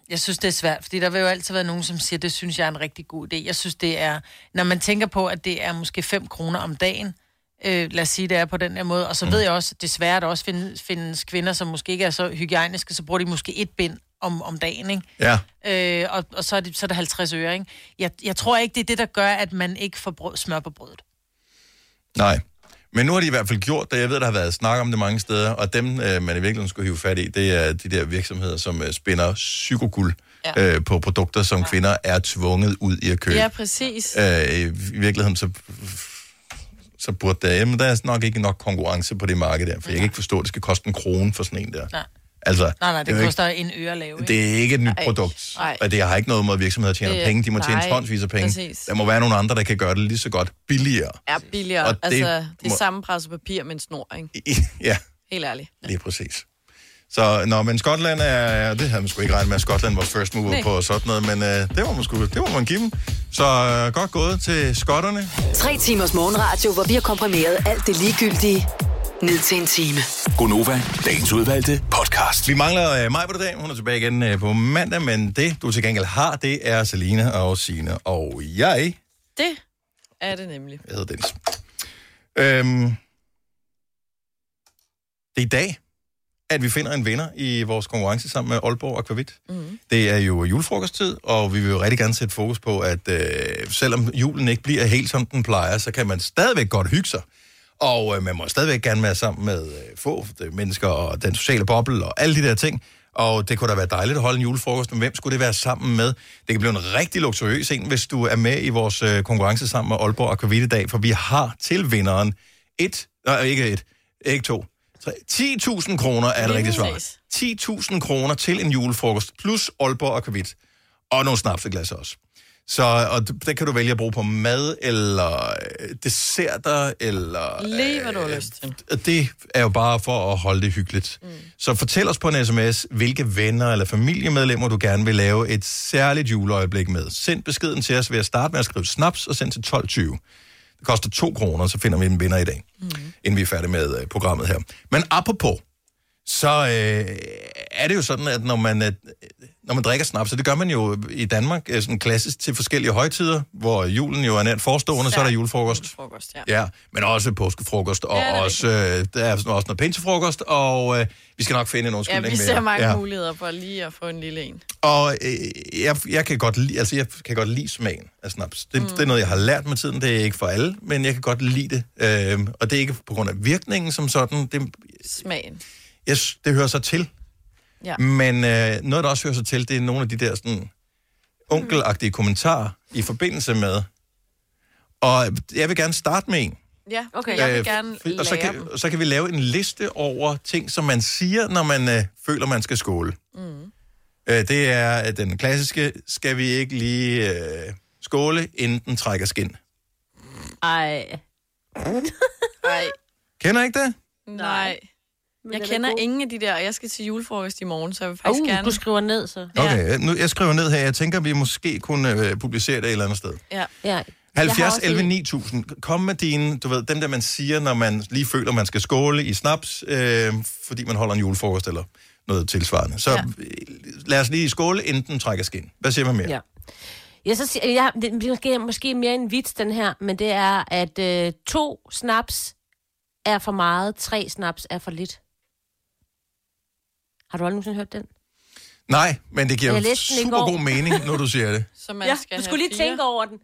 jeg synes, det er svært, fordi der vil jo altid være nogen, som siger, det synes jeg er en rigtig god idé. Jeg synes, det er, når man tænker på, at det er måske 5 kroner om dagen, øh, lad os sige, det er på den her måde, og så mm. ved jeg også, desværre, at der også findes, findes kvinder, som måske ikke er så hygiejniske, så bruger de måske et bind om, om dagen, ikke? Ja. Øh, og, og så, er det, så er det 50 øre, ikke? Jeg, jeg tror ikke, det er det, der gør, at man ikke får brød, smør på brødet. Nej. Men nu har de i hvert fald gjort det. Jeg ved, der har været snak om det mange steder, og dem, øh, man i virkeligheden skulle hive fat i, det er de der virksomheder, som øh, spinder psykoguld ja. øh, på produkter, som ja. kvinder er tvunget ud i at købe. Ja, præcis. Øh, I virkeligheden, så, så burde der, jamen, der er nok ikke nok konkurrence på det marked der, for jeg kan ikke forstå, at det skal koste en krone for sådan en der. Nej. Altså, Nej, nej, det, det koster en øre at lave, Ikke, det er ikke et nyt Nej. produkt, Nej. og det har ikke noget med, at virksomheder tjener Det- penge. De må tjene nej, tonsvis af penge. præcis. Der må være nogle andre, der kan gøre det lige så godt billigere. Er billigere. Og det altså, det er må- samme presset papir med en snor, ikke? (laughs) Ja, Helt ærligt. lige præcis. Så, nå, men Skotland er, det havde man sgu ikke regnet med, at Skotland var first mover Nej. på sådan noget, men øh, det, var man sgu, det var man give dem. Så øh, godt gået til skotterne. Tre timers morgenradio, hvor vi har komprimeret alt det ligegyldige ned til en time. Gonova, dagens udvalgte podcast. Vi mangler øh, mig på det dag. Hun er tilbage igen øh, på mandag, men det, du til gengæld har, det er Selina og Sine og jeg. Det er det nemlig. Jeg hedder Dennis. Øhm, det er i dag, at vi finder en vinder i vores konkurrence sammen med Aalborg Aquavit. Mm. Det er jo julefrokosttid, og vi vil jo rigtig gerne sætte fokus på, at øh, selvom julen ikke bliver helt som den plejer, så kan man stadigvæk godt hygge sig. Og øh, man må stadigvæk gerne være sammen med øh, få øh, mennesker og den sociale boble og alle de der ting. Og det kunne da være dejligt at holde en julefrokost, men hvem skulle det være sammen med? Det kan blive en rigtig luksuriøs en, hvis du er med i vores øh, konkurrence sammen med Aalborg Aquavit i dag, for vi har til vinderen et, nej, ikke et, ikke to, tre, 10.000 kroner er det rigtige svar. præcis. 10.000 kroner til en julefrokost, plus Aalborg Aquavit. Og nogle snapseglas også. Så og det kan du vælge at bruge på mad, eller øh, desserter, eller... Lige hvad du har lyst til. Det er jo bare for at holde det hyggeligt. Mm. Så fortæl os på en sms, hvilke venner eller familiemedlemmer du gerne vil lave et særligt juleøjeblik med. Send beskeden til os ved at starte med at skrive snaps og send til 12.20. Det koster 2 kroner, så finder vi en vinder i dag, mm. inden vi er færdige med øh, programmet her. Men apropos, så øh, er det jo sådan, at når man, øh, når man drikker snaps, så det gør man jo i Danmark øh, sådan klassisk til forskellige højtider, hvor julen jo er nært forestående, så er der julefrokost. Frokost, ja. Ja, men også påskefrokost, og Ja, også, øh, der er også noget pinsefrokost, og øh, vi skal nok finde en Ja, undskyldning vi ser mere. mange Ja. muligheder for lige at få en lille en. Og øh, jeg, jeg, kan godt lide, altså jeg kan godt lide smagen af snaps. Det, mm. det er noget, jeg har lært med tiden. Det er ikke for alle, men jeg kan godt lide det. Øh, og det er ikke på grund af virkningen som sådan. Det, Smagen. Jeg, s- det hører sig til. Ja. Men øh, noget, der også hører sig til, det er nogle af de der sådan onkelagtige kommentarer i forbindelse med. Og jeg vil gerne starte med en. Ja, okay. Jeg vil Øh, gerne f- og så lære kan, dem. så kan vi lave en liste over ting, som man siger, når man øh, føler, man skal skåle. Mm. Øh, det er den klassiske, skal vi ikke lige øh, skåle, inden den trækker skin. Ej. Ej. Kender I ikke det? Nej. Jeg den er kender god. ingen af de der, og jeg skal til julefrokost i morgen, så jeg vil faktisk Uh, gerne... du skriver ned, så. Okay, nu, jeg skriver ned her. Jeg tænker, vi måske kunne øh, publicere det et eller andet sted. Ja. ja. 70 11 9000. Kom med dine, du ved, dem der man siger, når man lige føler, man skal skåle i snaps, øh, fordi man holder en julefrokost eller noget tilsvarende. Så ja. lad os lige skåle, inden den trækker skin. Hvad siger man mere? Ja. Jeg så siger, ja, det er måske, måske mere en vits, den her, men det er, at øh, to snaps er for meget, tre snaps er for lidt. Har du aldrig nogensinde hørt den? Nej, men det giver Jeg jo læste den i super går. god mening, når du siger det. (laughs) Så man ja, skal du skulle lige fire. tænke over den.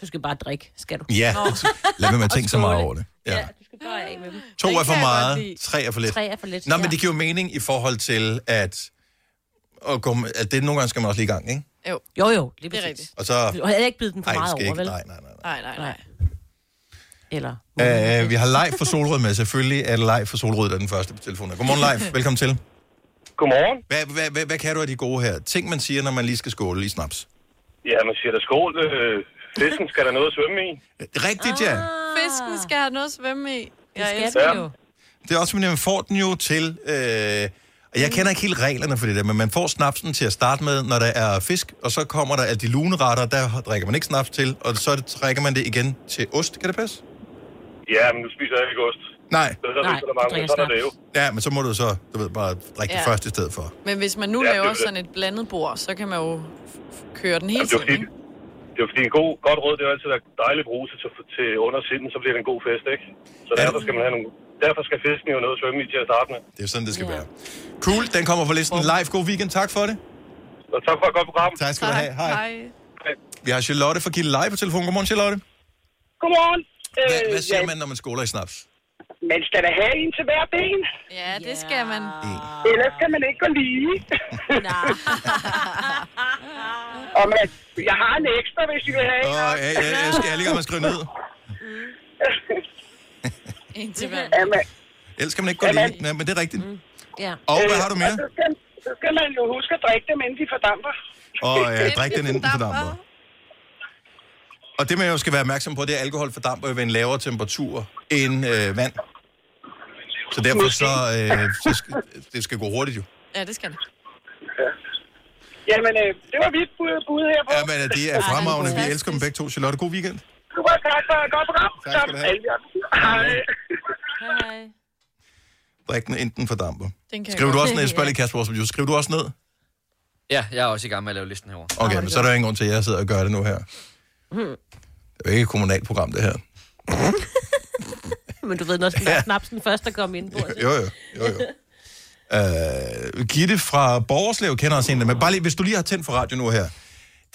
Du skal bare drikke, skal du? Ja, (laughs) lad være med at tænke så meget over det. Ja. Ja, du skal gøre af med dem. To Den er for kan jeg godt meget, tre er for lidt. Tre er for lidt, Nå, men det giver jo mening i forhold til, at, at, gå, med- at det nogle gange skal man også lige i gang, ikke? Jo. Jo, jo, lige Det er præcis. rigtigt. Og så... Du havde ikke bidt den for Ej, meget skal over, ikke. vel? Nej, nej, nej. Nej, nej, nej. Eller... Uh, vi har live for Solrød med. Selvfølgelig er det live for Solrød, der er den første på telefonen. Godmorgen live. Velkommen til. Godmorgen. Hvad, hvad, hvad, hvad kan du af de gode her? Ting, man siger, når man lige skal skåle i snaps. Ja, man siger der skål. Øh, fisken skal der noget at svømme i. Rigtigt, ja. Fisken skal have noget at svømme i. Jeg skal elsker den jo. Det er også, fordi man får den jo til... Øh, og jeg kender ikke helt reglerne for det der, men man får snapsen til at starte med, når der er fisk, og så kommer der alle de luneretter, der drikker man ikke snaps til, og så drikker man det igen til ost. Kan det passe? Ja, men nu spiser jeg ikke ost. Nej. Så er der, Nej, er du drikker er det jo. Ja, men så må du så, du ved, bare drikke ja. det Ja. først i stedet for. Men hvis man nu Ja, er laver det. sådan et blandet bord, så kan man jo køre den hele er tiden, fordi, ikke? det er fordi en god, godt råd, det er altid at være dejligt bruse til, til under sinden, så bliver det en god fest, ikke? Så derfor skal man have nogle, derfor skal fisken jo noget at svømme i til at starte med. Det er sådan, det skal ja. være. Cool, den kommer på listen live. God weekend, tak for det. Og tak for et godt program. Tak skal du have. Hej. Hej. Vi har Charlotte fra Gilde Live på telefon. Godmorgen, Charlotte. Godmorgen. Hvad, Øh, hvad siger ja, man, når man skåler i snaps? Man skal da have en til hver ben. Ja, det skal man. Ellers kan man ikke gå lige. (laughs) Og man, jeg har en ekstra, hvis I vil have en. Åh, ja, ja, jeg, skal, jeg lige at skrive ned. (laughs) En til hver. Jamen, Ellers kan man ikke gå lige. Ja, men det er rigtigt. Ja. Og hvad har du mere? Så skal, så skal man jo huske at drikke dem, inden de fordamper. Og ja, (laughs) drik den inden den damper. Og det man jo skal være opmærksom på, det er, at alkohol fordamper jo ved en lavere temperatur end øh, vand. Så derfor så, øh, så skal, det skal gå hurtigt jo. Ja, det skal det. Jamen, øh, det var mit bud, bud her på. Ja, men øh, det er fremragende. Vi elsker dem begge to. Charlotte, god weekend. Super, tak for godt program. Tak skal du have. Hej. Hej. Drik den. Den kan jeg Skriver du også ned, spørg lige Kasper, producer. Skriver du også ned? Ja, jeg er også i gang med at lave listen herovre. Okay, men så er der ingen grund til, at jeg sidder og gør det nu her. Det er jo ikke et kommunalt program, det her. (laughs) (laughs) Men du ved, når den der snapsen først er kommet ind på. Jo, jo, jo, jo. Uh, Gitte fra Borgerslev kender af dem. Men bare lige, hvis du lige har tændt for radio nu her.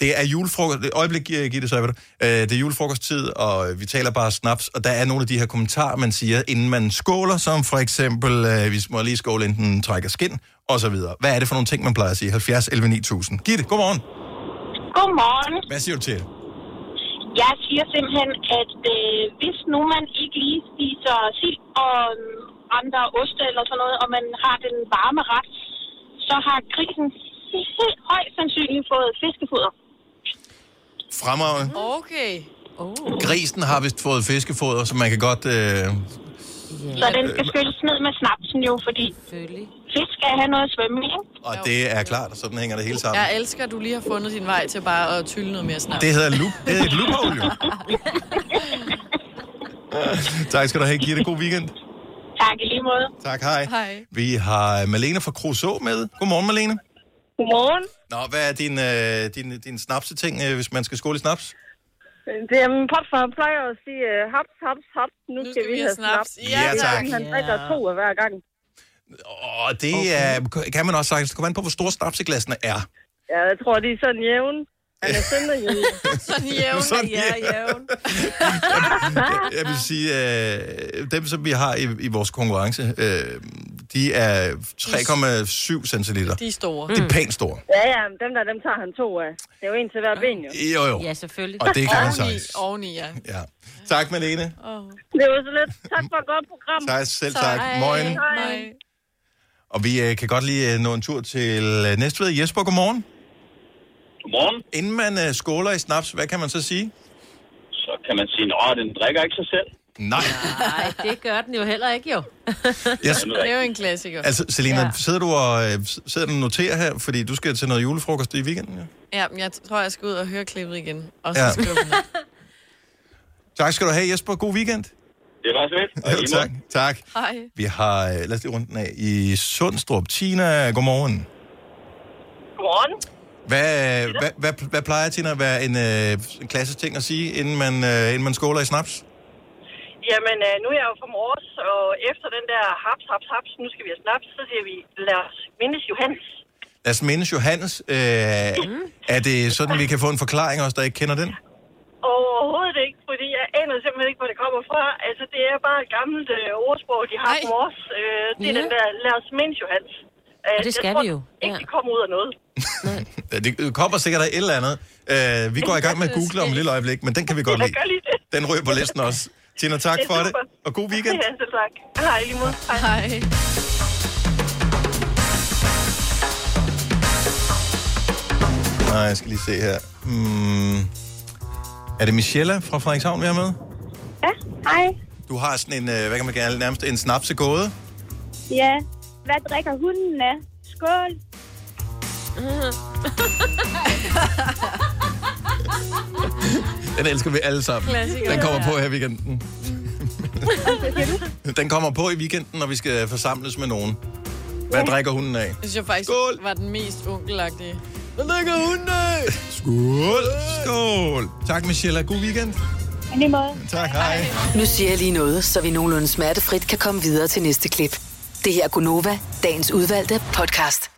Det er julefrokost... Et øjeblik, Gitte, så er det. Uh, det er julefrokosttid, og vi taler bare snaps. Og der er nogle af de her kommentarer, man siger, inden man skåler, som for eksempel, uh, vi må lige skåle, inden den trækker skin, og så videre. Hvad er det for nogle ting, man plejer at sige? 70 11 9000. Gitte, godmorgen. Godmorgen. Hvad siger du til det? Jeg siger simpelthen, at øh, hvis nu man ikke lige spiser sild og øh, andre oste eller sådan noget, og man har den varme ret, så har grisen helt højst sandsynligt fået fiskefoder. Fremragende. Okay. Oh. Grisen har vist fået fiskefoder, så man kan godt... Uh, Så den skal skylles ned med snapsen jo, fordi fisk skal have noget at svømme ikke? og det er klart, og sådan hænger det hele sammen. Jeg elsker, at du lige har fundet din vej til bare at tylle noget mere snart. Det hedder loop. Det er et loophole, jo. (laughs) tak skal du have, Gitte. God weekend. Tak, i lige måde. Tak, hej. Hej. Vi har Malene fra Kruså med. Godmorgen, Malene. Godmorgen. Nå, hvad er din, øh, din, din snapseting, øh, hvis man skal skåle i snaps? Det er min popfar plejer at sige, øh, haps, haps, haps, nu, skal, vi have snaps. Ja, tak. Han drikker to af hver gang. Og det okay. er, kan man også sagtens. Det kommer an på, hvor store snapseglassene er. Ja, jeg tror, de er sådan jævne. Han er sønderjyde. sådan (laughs) jævne, Sådan ja, jævne. (laughs) Jeg vil sige, øh, dem, som vi har i, i vores konkurrence, øh, de er 3,7 centiliter. De er store. Det er pænt store. Ja, ja, dem der, dem tager han to af. Det er jo en til hver ben, jo. Jo, jo. Ja, selvfølgelig. Og det kan Oveni, sagtens. oveni, ja. Ja. Tak, Malene. Det var så lidt. Tak for et godt program. Tak, selv tak. Moin. Hej. Og vi øh, kan godt lige øh, nå en tur til øh, Næstved. Jesper, godmorgen. Godmorgen. Inden man øh, skåler i snaps, hvad kan man så sige? Så kan man sige, at den drikker ikke sig selv. Nej. Nej, det gør den jo heller ikke, jo. Jeg, Det er jo en klassiker. altså, Selina, Ja. sidder du og øh, sidder du og noterer her, fordi du skal til noget julefrokost i weekenden? Ja? Ja, men jeg tror, jeg skal ud og høre klippet igen. Og så Ja. skrive. Tak skal du have, Jesper. God weekend. Det var så lidt. (laughs) Ja, tak. tak. Hej. Vi har, øh, lad os lige rundt den af, i Sundstrup. Tina, godmorgen. Godmorgen. Hvad, hvad, hvad, hvad plejer Tina at være en, øh, en klassisk ting at sige, inden man, øh, inden man skåler i snaps? Jamen, øh, nu er jeg jo fra Mors, og efter den der haps, haps, haps, nu skal vi have snaps, så siger vi, lad os mindes Johannes. Lad os mindes Johannes. Øh, (laughs) er det sådan, vi kan få en forklaring også, der ikke kender den? Overhovedet ikke, fordi jeg aner simpelthen ikke, hvor det kommer fra. Altså, det er bare et gammelt øh, ordsprog, de har på Mors. Øh, det er Ja. den der, lad os mindes Johannes. Øh, Og det skal jeg tror vi jo. ikke, det kommer ud af noget. (laughs) Ja, Det kommer sikkert af et eller andet. Øh, vi går i gang med at google om et lille øjeblik, men den kan vi (laughs) godt lide. det. Den ryger på listen også. Tina, tak Det for det, super. og god weekend. (laughs) Ja, selv tak. Hej, lige måde. Hej. Hej. Nej, jeg skal lige se her. Hmm. Er det Michelle fra Frederikshavn, vi har med? Ja, hej. Du har sådan en, øh, hvad kan man kalde, nærmest en snapsegåde. Ja, hvad drikker hunden af? Skål. Den elsker vi alle sammen. Klassiker. Den kommer på her i weekenden. Den kommer på i weekenden, når vi skal forsamles med nogen. Hvad drikker hunden af? Det synes jeg faktisk Skål. var den mest onkelagtige. Drikker hunden af? Skål! Skål! Tak, Michelle. God weekend. Lige måde. Tak, hej. Nu siger jeg lige noget, så vi nogenlunde smertefrit kan komme videre til næste klip. Det her er Gunova, dagens udvalgte podcast.